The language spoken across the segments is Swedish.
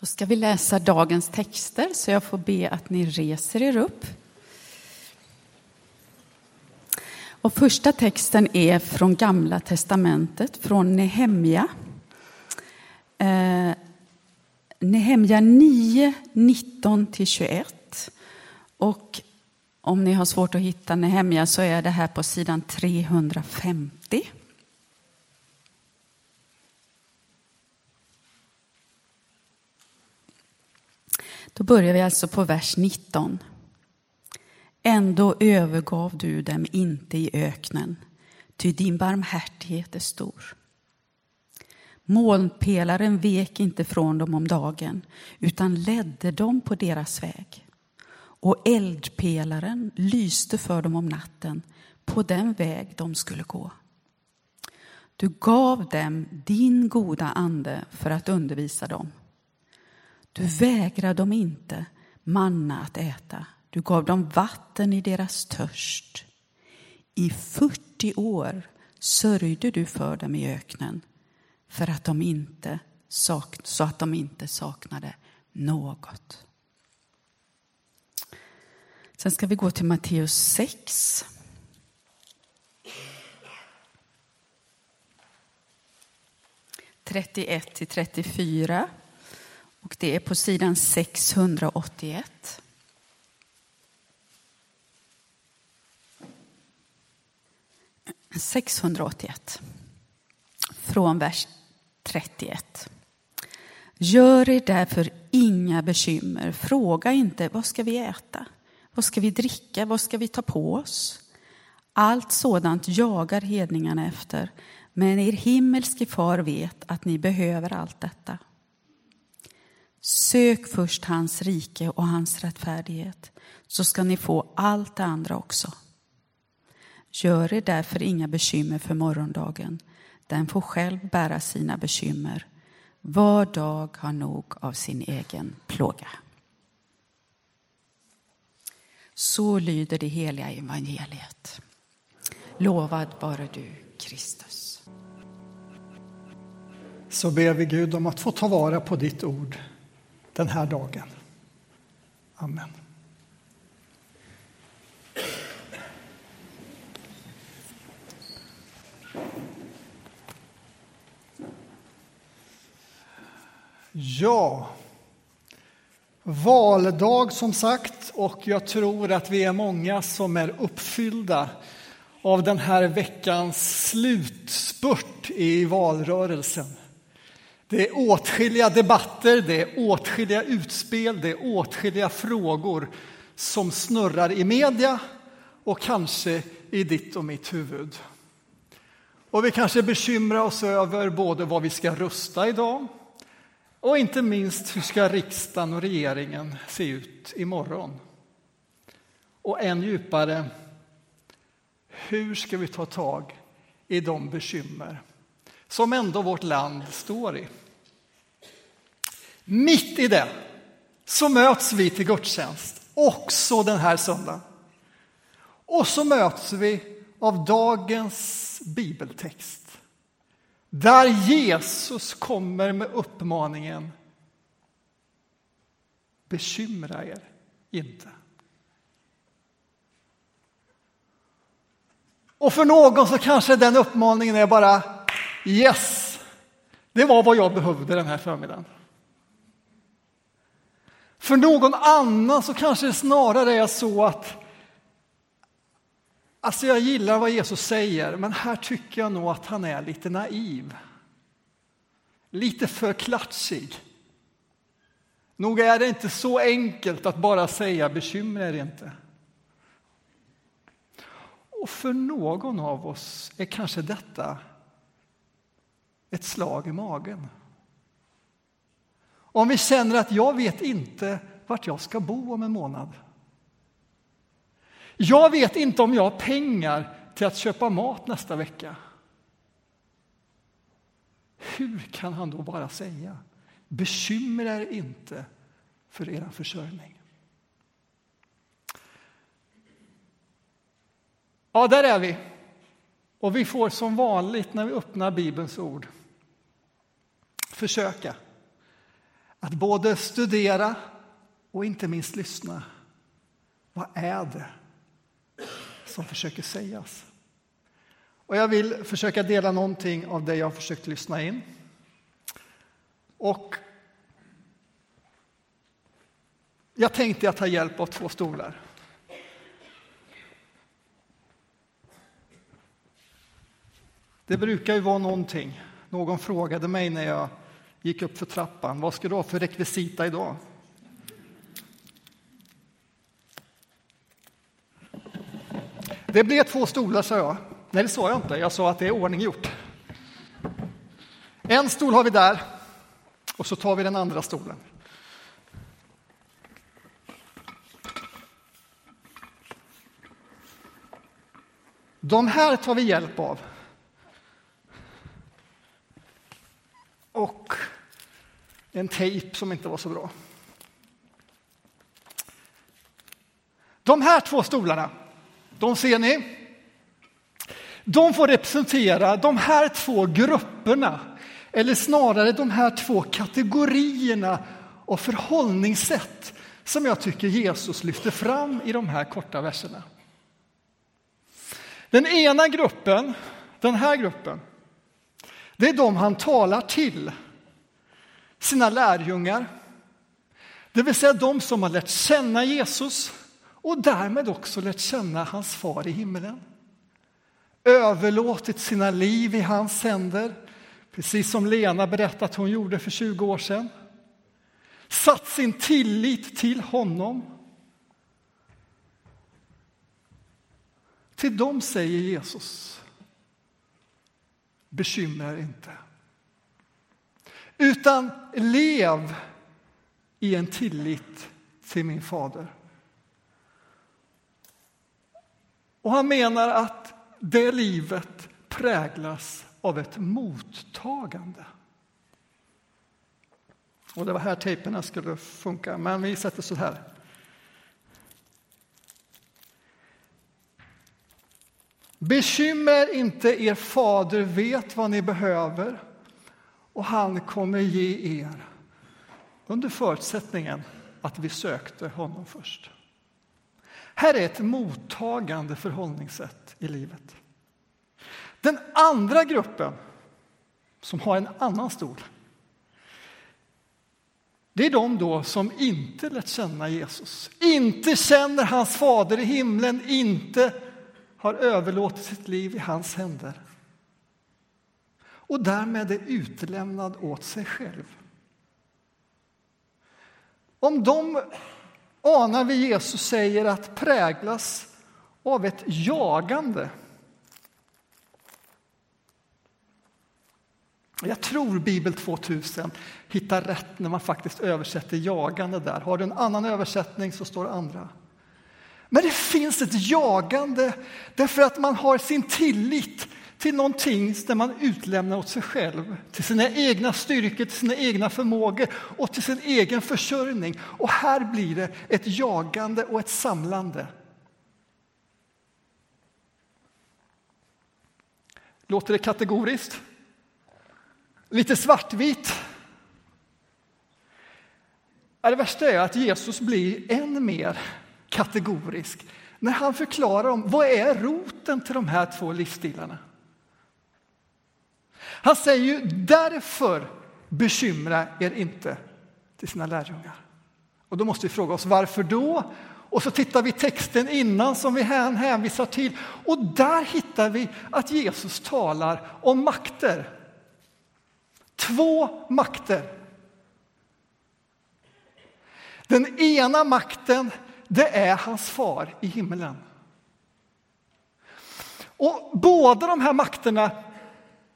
Då ska vi läsa dagens texter, så jag får be att ni reser er upp. Och första texten är från Gamla testamentet, från Nehemja. Eh, Nehemja 9, 19-21. Och om ni har svårt att hitta Nehemja så är det här på sidan 350. Då börjar vi alltså på vers 19. Ändå övergav du dem inte i öknen, ty din barmhärtighet är stor. Molnpelaren vek inte från dem om dagen, utan ledde dem på deras väg. Och eldpelaren lyste för dem om natten på den väg de skulle gå. Du gav dem din goda ande för att undervisa dem. Du vägrade dem inte manna att äta. Du gav dem vatten i deras törst. I 40 år sörjde du för dem i öknen för att de inte sak, så att de inte saknade något. Sen ska vi gå till Matteus 6. Trettioett till 34. Och det är på sidan 681. ...681. Från vers 31. Gör er därför inga bekymmer. Fråga inte vad ska vi äta, vad ska vi dricka, vad ska vi ta på oss? Allt sådant jagar hedningarna efter, men er himmelske far vet att ni behöver allt detta. Sök först hans rike och hans rättfärdighet, så ska ni få allt det andra också. Gör er därför inga bekymmer för morgondagen. Den får själv bära sina bekymmer. Var dag har nog av sin egen plåga. Så lyder det heliga evangeliet. Lovad vare du, Kristus. Så ber vi Gud om att få ta vara på ditt ord den här dagen. Amen. Ja, valdag som sagt och jag tror att vi är många som är uppfyllda av den här veckans slutspurt i valrörelsen. Det är åtskilliga debatter, det är åtskilliga utspel, det är åtskilliga frågor som snurrar i media och kanske i ditt och mitt huvud. Och vi kanske bekymrar oss över både vad vi ska rösta idag och inte minst hur ska riksdagen och regeringen se ut imorgon? Och än djupare, hur ska vi ta tag i de bekymmer som ändå vårt land står i. Mitt i det så möts vi till gudstjänst, också den här söndagen. Och så möts vi av dagens bibeltext. Där Jesus kommer med uppmaningen Bekymra er inte. Och för någon så kanske den uppmaningen är bara Yes, det var vad jag behövde den här förmiddagen. För någon annan så kanske det snarare är så att Alltså jag gillar vad Jesus säger, men här tycker jag nog att han är lite naiv. Lite för klatschig. Nog är det inte så enkelt att bara säga bekymra er inte. Och för någon av oss är kanske detta ett slag i magen. Om vi känner att jag vet inte vart jag ska bo om en månad. Jag vet inte om jag har pengar till att köpa mat nästa vecka. Hur kan han då bara säga bekymra er inte för er försörjning? Ja, där är vi. Och vi får som vanligt när vi öppnar Bibelns ord försöka att både studera och inte minst lyssna. Vad är det som försöker sägas? Och jag vill försöka dela någonting av det jag har försökt lyssna in. Och jag tänkte att ta hjälp av två stolar. Det brukar ju vara någonting. Någon frågade mig när jag gick upp för trappan, vad ska du ha för rekvisita idag? Det blev två stolar, sa jag. Nej, det sa jag inte. Jag sa att det är ordning gjort. En stol har vi där och så tar vi den andra stolen. De här tar vi hjälp av. Och en tejp som inte var så bra. De här två stolarna, de ser ni. De får representera de här två grupperna, eller snarare de här två kategorierna av förhållningssätt som jag tycker Jesus lyfter fram i de här korta verserna. Den ena gruppen, den här gruppen, det är de han talar till, sina lärjungar. Det vill säga de som har lärt känna Jesus och därmed också lärt känna hans far i himmelen. Överlåtit sina liv i hans händer, precis som Lena berättade att hon gjorde för 20 år sedan. Satt sin tillit till honom. Till dem säger Jesus, bekymra er inte. Utan lev i en tillit till min fader. Och han menar att det livet präglas av ett mottagande. Och det var här tejperna skulle funka, men vi sätter så här. Bekymmer inte, er fader vet vad ni behöver och han kommer ge er under förutsättningen att vi sökte honom först. Här är ett mottagande förhållningssätt i livet. Den andra gruppen, som har en annan stol det är de då som inte lärt känna Jesus, inte känner hans fader i himlen, inte har överlåtit sitt liv i hans händer och därmed är utlämnad åt sig själv. Om de anar vi Jesus säger att präglas av ett jagande. Jag tror Bibel 2000 hittar rätt när man faktiskt översätter jagande där. Har du en annan översättning så står det andra. Men det finns ett jagande därför att man har sin tillit till någonting där man utlämnar åt sig själv, till sina egna styrkor, till sina egna förmågor och till sin egen försörjning. Och här blir det ett jagande och ett samlande. Låter det kategoriskt? Lite svartvitt? Det värsta är att Jesus blir än mer kategorisk när han förklarar om vad är roten till de här två livsstilarna. Han säger ju därför bekymra er inte till sina lärjungar. Och då måste vi fråga oss varför då? Och så tittar vi texten innan som vi hänvisar till och där hittar vi att Jesus talar om makter. Två makter. Den ena makten, det är hans far i himlen. Och båda de här makterna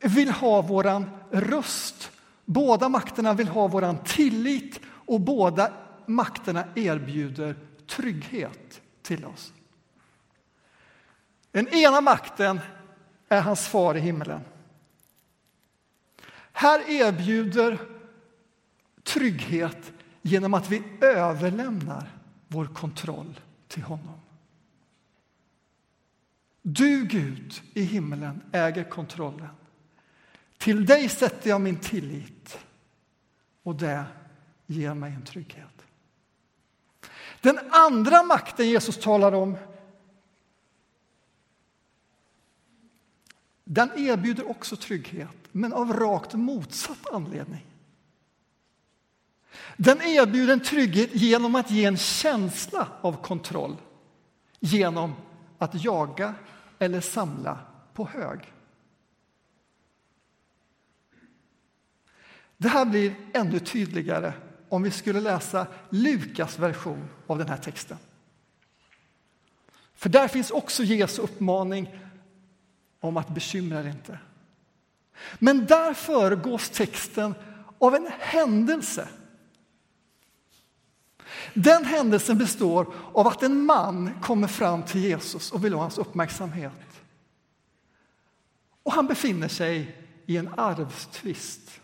vill ha våran röst. Båda makterna vill ha våran tillit och båda makterna erbjuder trygghet till oss. Den ena makten är hans far i himlen. Här erbjuder trygghet genom att vi överlämnar vår kontroll till honom. Du, Gud, i himlen, äger kontrollen. Till dig sätter jag min tillit och det ger mig en trygghet. Den andra makten Jesus talar om den erbjuder också trygghet, men av rakt motsatt anledning. Den erbjuder en trygghet genom att ge en känsla av kontroll genom att jaga eller samla på hög. Det här blir ännu tydligare om vi skulle läsa Lukas version av den här texten. För där finns också Jesu uppmaning om att bekymra er inte. Men där föregås texten av en händelse. Den händelsen består av att en man kommer fram till Jesus och vill ha hans uppmärksamhet. Och han befinner sig i en arvstvist.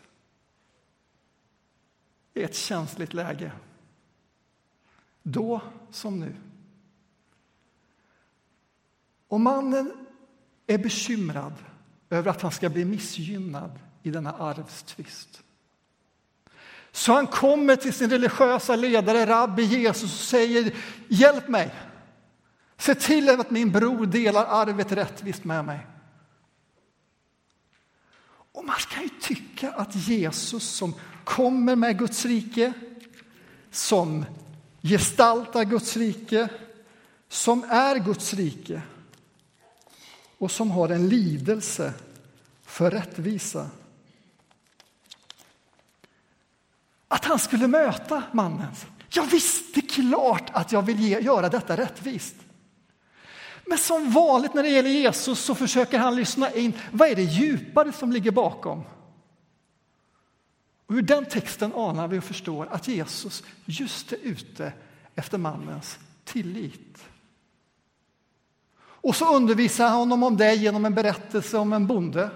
I ett känsligt läge. Då som nu. Och mannen är bekymrad över att han ska bli missgynnad i denna arvstvist. Så han kommer till sin religiösa ledare, rabbi Jesus, och säger Hjälp mig! Se till att min bror delar arvet rättvist med mig. Och man kan ju tycka att Jesus som kommer med Guds rike, som gestaltar Guds rike, som är Guds rike och som har en lidelse för rättvisa. Att han skulle möta mannen. Ja, visst, det är klart att jag vill ge, göra detta rättvist. Men som vanligt när det gäller Jesus så försöker han lyssna in. Vad är det djupare som ligger bakom? Och ur den texten anar vi och förstår att Jesus just är ute efter mannens tillit. Och så undervisar han honom om det genom en berättelse om en bonde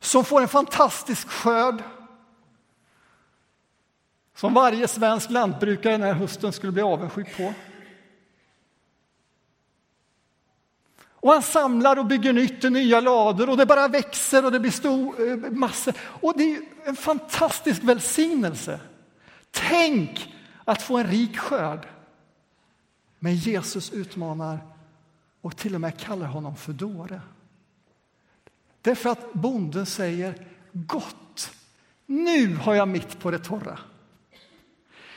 som får en fantastisk skörd som varje svensk lantbrukare den här hösten skulle bli avundsjuk på. Och han samlar och bygger nytt i nya lador och det bara växer och det blir stor, eh, massor. Och det är en fantastisk välsignelse. Tänk att få en rik skörd. Men Jesus utmanar och till och med kallar honom för dåre. Därför att bonden säger gott, nu har jag mitt på det torra.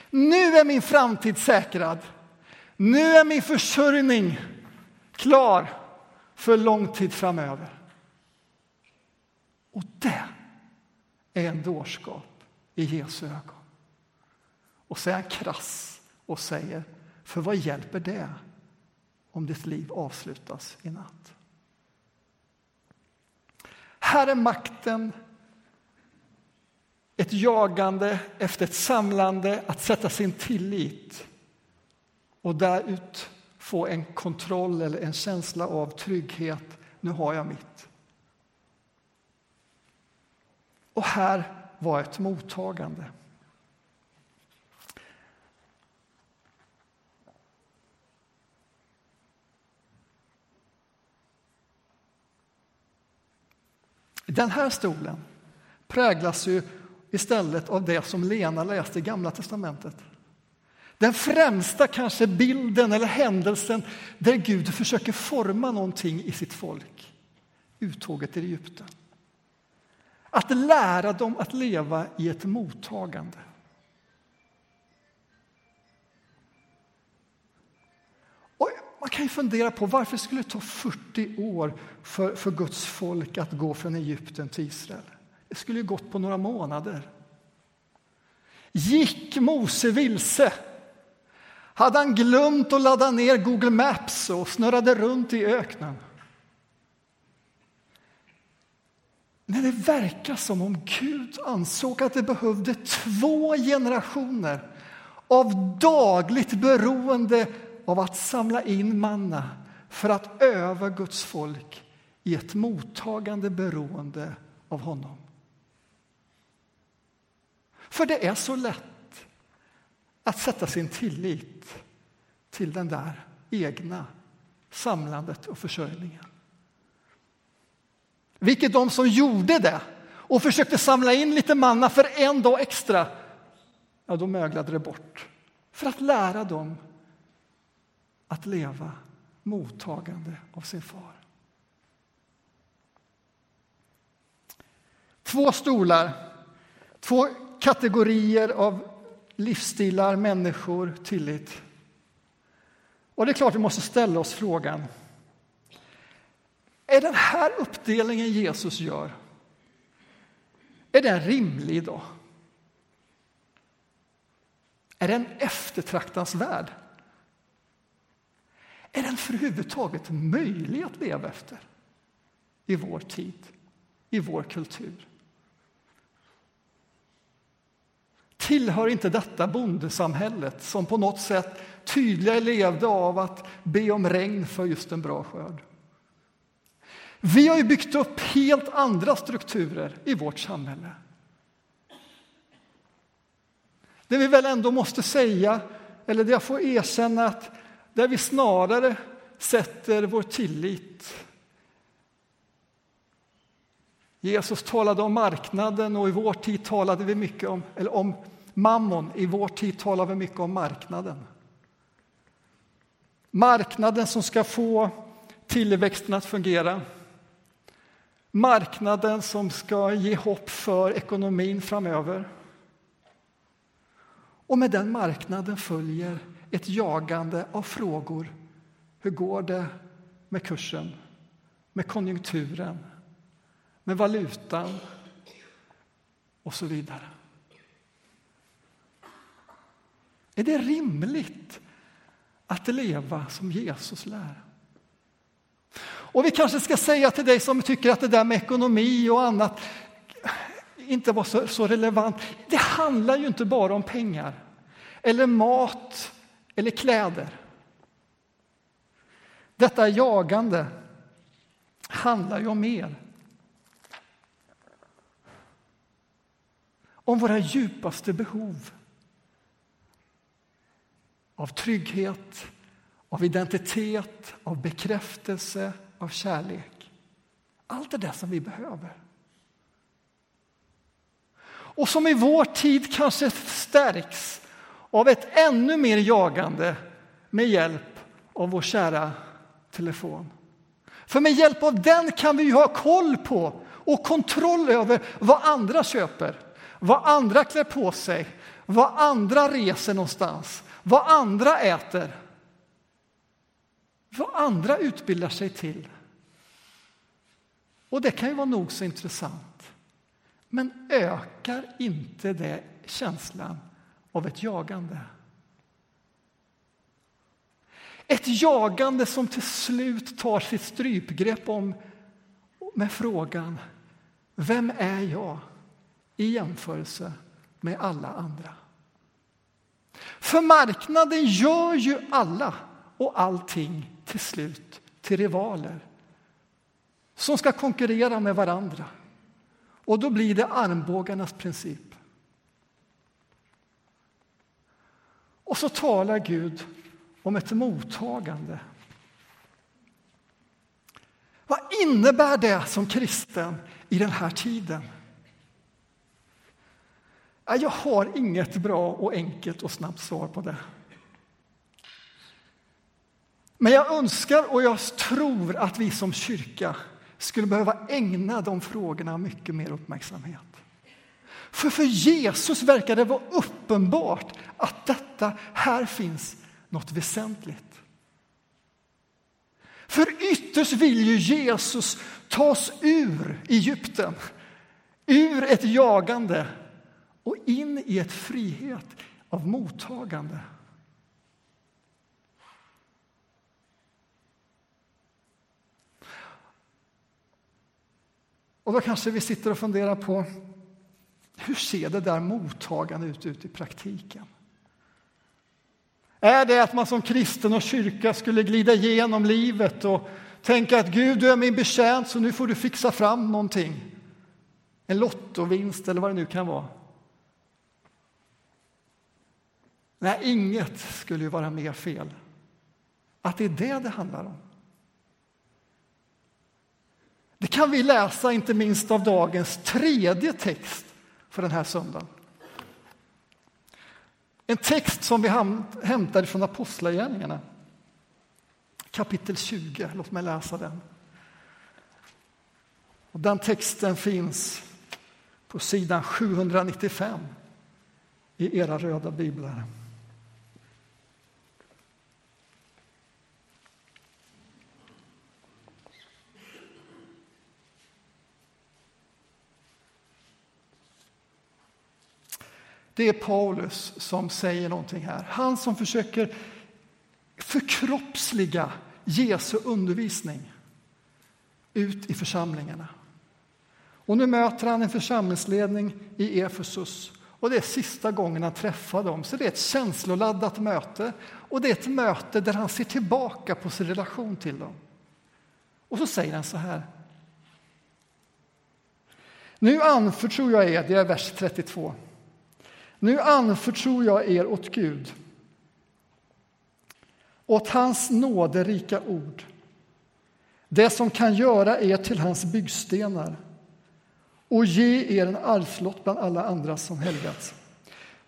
Nu är min framtid säkrad. Nu är min försörjning klar för lång tid framöver. Och det är en dårskap i Jesu ögon. Och så är han krass och säger, för vad hjälper det om ditt liv avslutas i natt? Här är makten ett jagande efter ett samlande, att sätta sin tillit och därut få en kontroll eller en känsla av trygghet. Nu har jag mitt. Och här var ett mottagande. Den här stolen präglas ju istället av det som Lena läste i Gamla testamentet. Den främsta kanske bilden eller händelsen där Gud försöker forma någonting i sitt folk, uttåget i Egypten. Att lära dem att leva i ett mottagande. Och man kan ju fundera på varför det skulle ta 40 år för, för Guds folk att gå från Egypten till Israel. Det skulle ju gått på några månader. Gick Mose vilse? Hade han glömt att ladda ner Google Maps och snurrade runt i öknen? Men det verkar som om Gud ansåg att det behövde två generationer av dagligt beroende av att samla in manna för att öva Guds folk i ett mottagande beroende av honom. För det är så lätt att sätta sin tillit till den där egna samlandet och försörjningen. Vilket de som gjorde det och försökte samla in lite manna för en dag extra, ja, då möglade det bort. För att lära dem att leva mottagande av sin far. Två stolar, två kategorier av livsstilar, människor, tillit. Och det är klart vi måste ställa oss frågan. Är den här uppdelningen Jesus gör, är den rimlig idag? Är den eftertraktansvärd? Är den för överhuvudtaget möjlig att leva efter i vår tid, i vår kultur? Tillhör inte detta bondesamhället som på något sätt tydligare levde av att be om regn för just en bra skörd? Vi har ju byggt upp helt andra strukturer i vårt samhälle. Det vi väl ändå måste säga, eller det jag får erkänna att där vi snarare sätter vår tillit. Jesus talade om marknaden och i vår tid talade vi mycket om, eller om mammon. I vår tid talar vi mycket om marknaden. Marknaden som ska få tillväxten att fungera. Marknaden som ska ge hopp för ekonomin framöver. Och med den marknaden följer ett jagande av frågor. Hur går det med kursen, med konjunkturen, med valutan och så vidare? Är det rimligt att leva som Jesus lär? Och vi kanske ska säga till dig som tycker att det där med ekonomi och annat inte var så, så relevant. Det handlar ju inte bara om pengar eller mat eller kläder. Detta jagande handlar ju om mer. Om våra djupaste behov av trygghet, av identitet, av bekräftelse, av kärlek. Allt det där som vi behöver. Och som i vår tid kanske stärks av ett ännu mer jagande med hjälp av vår kära telefon. För med hjälp av den kan vi ha koll på och kontroll över vad andra köper, vad andra klär på sig, vad andra reser någonstans, vad andra äter, vad andra utbildar sig till. Och det kan ju vara nog så intressant. Men ökar inte det känslan av ett jagande. Ett jagande som till slut tar sitt strypgrepp om med frågan Vem är jag i jämförelse med alla andra? För marknaden gör ju alla och allting till slut till rivaler som ska konkurrera med varandra. Och då blir det armbågarnas princip. Och så talar Gud om ett mottagande. Vad innebär det som kristen i den här tiden? Jag har inget bra och enkelt och snabbt svar på det. Men jag önskar och jag tror att vi som kyrka skulle behöva ägna de frågorna mycket mer uppmärksamhet. För för Jesus verkar det vara uppenbart att detta, här finns något väsentligt. För ytterst vill ju Jesus ta oss ur Egypten, ur ett jagande och in i ett frihet av mottagande. Och då kanske vi sitter och funderar på hur ser det där mottagandet ut, ut i praktiken? Är det att man som kristen och kyrka skulle glida igenom livet och tänka att Gud, du är min betjänt så nu får du fixa fram någonting? En lottovinst eller vad det nu kan vara. Nej, inget skulle ju vara mer fel. Att det är det det handlar om. Det kan vi läsa inte minst av dagens tredje text för den här söndagen. En text som vi hämtar från Apostlagärningarna, kapitel 20. Låt mig läsa den. Och den texten finns på sidan 795 i era röda biblar. Det är Paulus som säger någonting här. Han som försöker förkroppsliga Jesu undervisning ut i församlingarna. Och nu möter han en församlingsledning i Efesus och det är sista gången han träffar dem. Så det är ett känsloladdat möte och det är ett möte där han ser tillbaka på sin relation till dem. Och så säger han så här. Nu anförtror jag er, det är vers 32. Nu anförtror jag er åt Gud, åt hans nåderika ord, det som kan göra er till hans byggstenar och ge er en arvslott bland alla andra som helgats.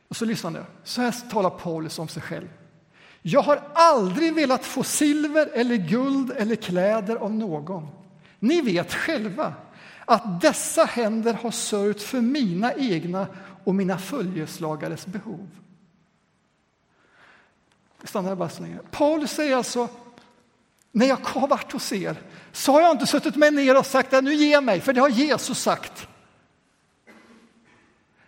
Och så lyssna nu, så här talar Paulus om sig själv. Jag har aldrig velat få silver eller guld eller kläder av någon. Ni vet själva att dessa händer har sörjt för mina egna och mina följeslagares behov. Vi stannar bara så länge. Paulus säger alltså, när jag har varit hos er så har jag inte suttit mig ner och sagt att nu ge mig, för det har Jesus sagt.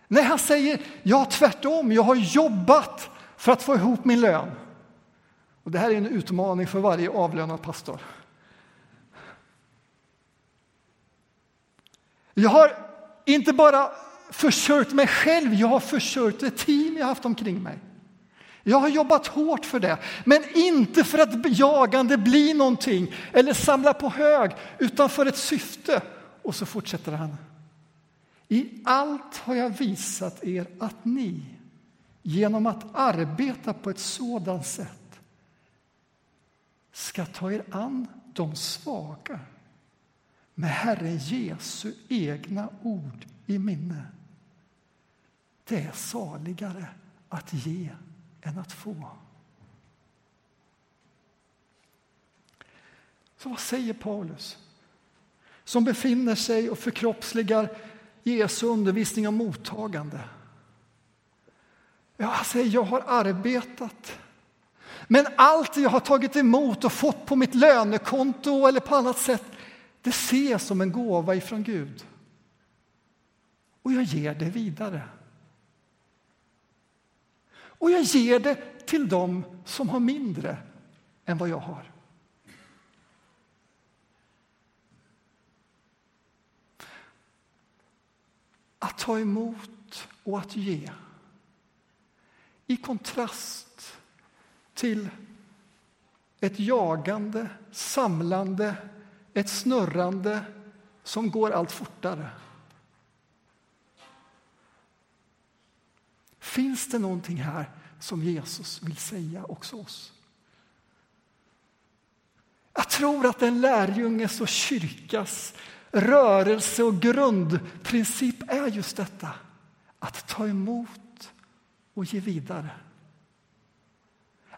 Nej, han säger, ja tvärtom, jag har jobbat för att få ihop min lön. Och Det här är en utmaning för varje avlönad pastor. Jag har inte bara försörjt mig själv, jag har försörjt det team jag haft omkring mig. Jag har jobbat hårt för det, men inte för att jagande bli någonting eller samla på hög, utan för ett syfte. Och så fortsätter han. I allt har jag visat er att ni genom att arbeta på ett sådant sätt ska ta er an de svaga med Herren Jesu egna ord i minne. Det är saligare att ge än att få. Så vad säger Paulus? Som befinner sig och förkroppsligar Jesu undervisning om mottagande. Ja, han säger, jag har arbetat. Men allt jag har tagit emot och fått på mitt lönekonto eller på annat sätt, det ses som en gåva ifrån Gud. Och jag ger det vidare. Och jag ger det till dem som har mindre än vad jag har. Att ta emot och att ge. I kontrast till ett jagande, samlande, ett snurrande som går allt fortare. Finns det någonting här som Jesus vill säga också oss? Jag tror att en lärjunges och kyrkas rörelse och grundprincip är just detta. Att ta emot och ge vidare.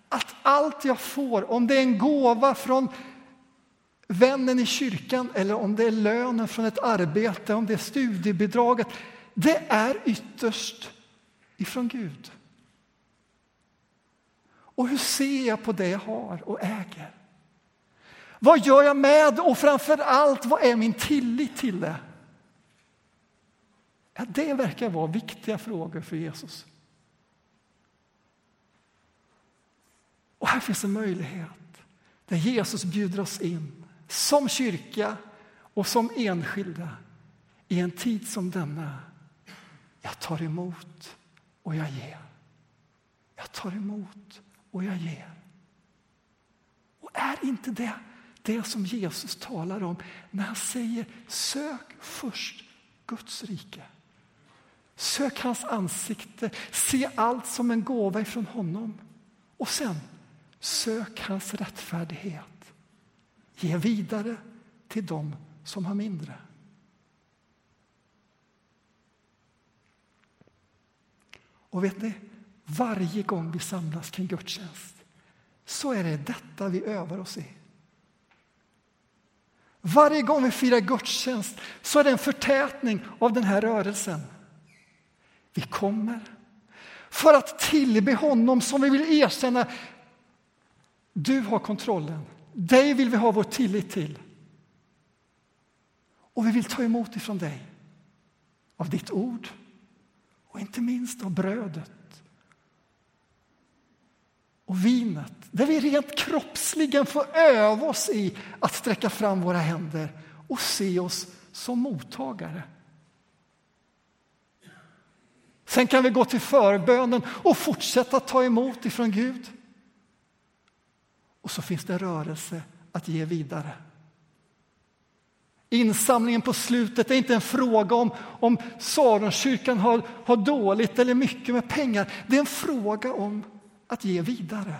Att allt jag får, om det är en gåva från vännen i kyrkan eller om det är lönen från ett arbete, om det är studiebidraget, det är ytterst ifrån Gud. Och hur ser jag på det jag har och äger? Vad gör jag med och framför allt, vad är min tillit till det? Ja, det verkar vara viktiga frågor för Jesus. Och här finns en möjlighet där Jesus bjuder oss in som kyrka och som enskilda i en tid som denna. Jag tar emot och jag ger. Jag tar emot och jag ger. Och är inte det det som Jesus talar om när han säger sök först Guds rike? Sök hans ansikte, se allt som en gåva ifrån honom. Och sen, sök hans rättfärdighet. Ge vidare till dem som har mindre. Och vet ni, varje gång vi samlas kring gudstjänst så är det detta vi övar oss i. Varje gång vi firar gudstjänst så är det en förtätning av den här rörelsen. Vi kommer för att tillbe honom som vi vill erkänna. Du har kontrollen. Dig vill vi ha vår tillit till. Och vi vill ta emot ifrån dig, av ditt ord och inte minst av brödet och vinet, där vi rent kroppsligen får öva oss i att sträcka fram våra händer och se oss som mottagare. Sen kan vi gå till förbönen och fortsätta ta emot ifrån Gud. Och så finns det rörelse att ge vidare. Insamlingen på slutet är inte en fråga om, om Saronkyrkan har, har dåligt eller mycket med pengar. Det är en fråga om att ge vidare.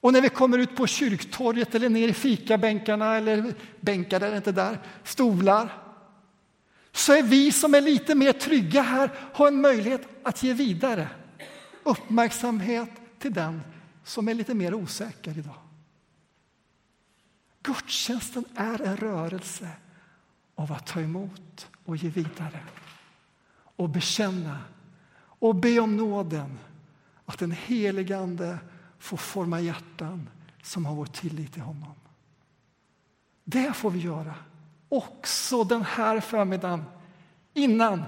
Och när vi kommer ut på kyrktorget eller ner i fikabänkarna, eller bänkar är det inte där, stolar, så är vi som är lite mer trygga här, har en möjlighet att ge vidare uppmärksamhet till den som är lite mer osäker idag. Gudstjänsten är en rörelse av att ta emot och ge vidare och bekänna och be om nåden att den helige Ande får forma hjärtan som har vår tillit till honom. Det får vi göra också den här förmiddagen innan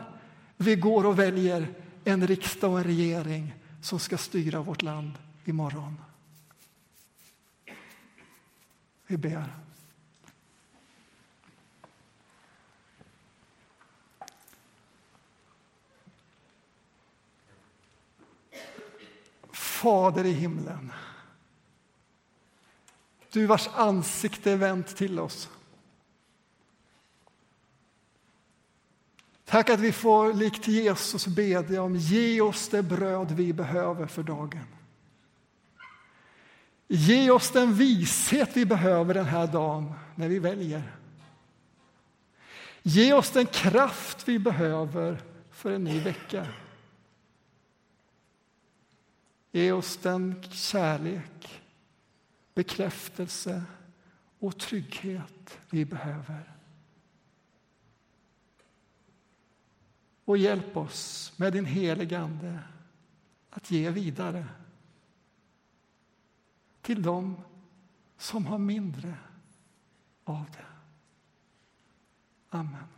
vi går och väljer en riksdag och en regering som ska styra vårt land imorgon. Vi ber. Fader i himlen. Du vars ansikte är vänt till oss. Tack att vi får likt Jesus bedja om ge oss det bröd vi behöver för dagen. Ge oss den vishet vi behöver den här dagen när vi väljer. Ge oss den kraft vi behöver för en ny vecka. Ge oss den kärlek, bekräftelse och trygghet vi behöver. Och hjälp oss med din helige Ande att ge vidare till dem som har mindre av det. Amen.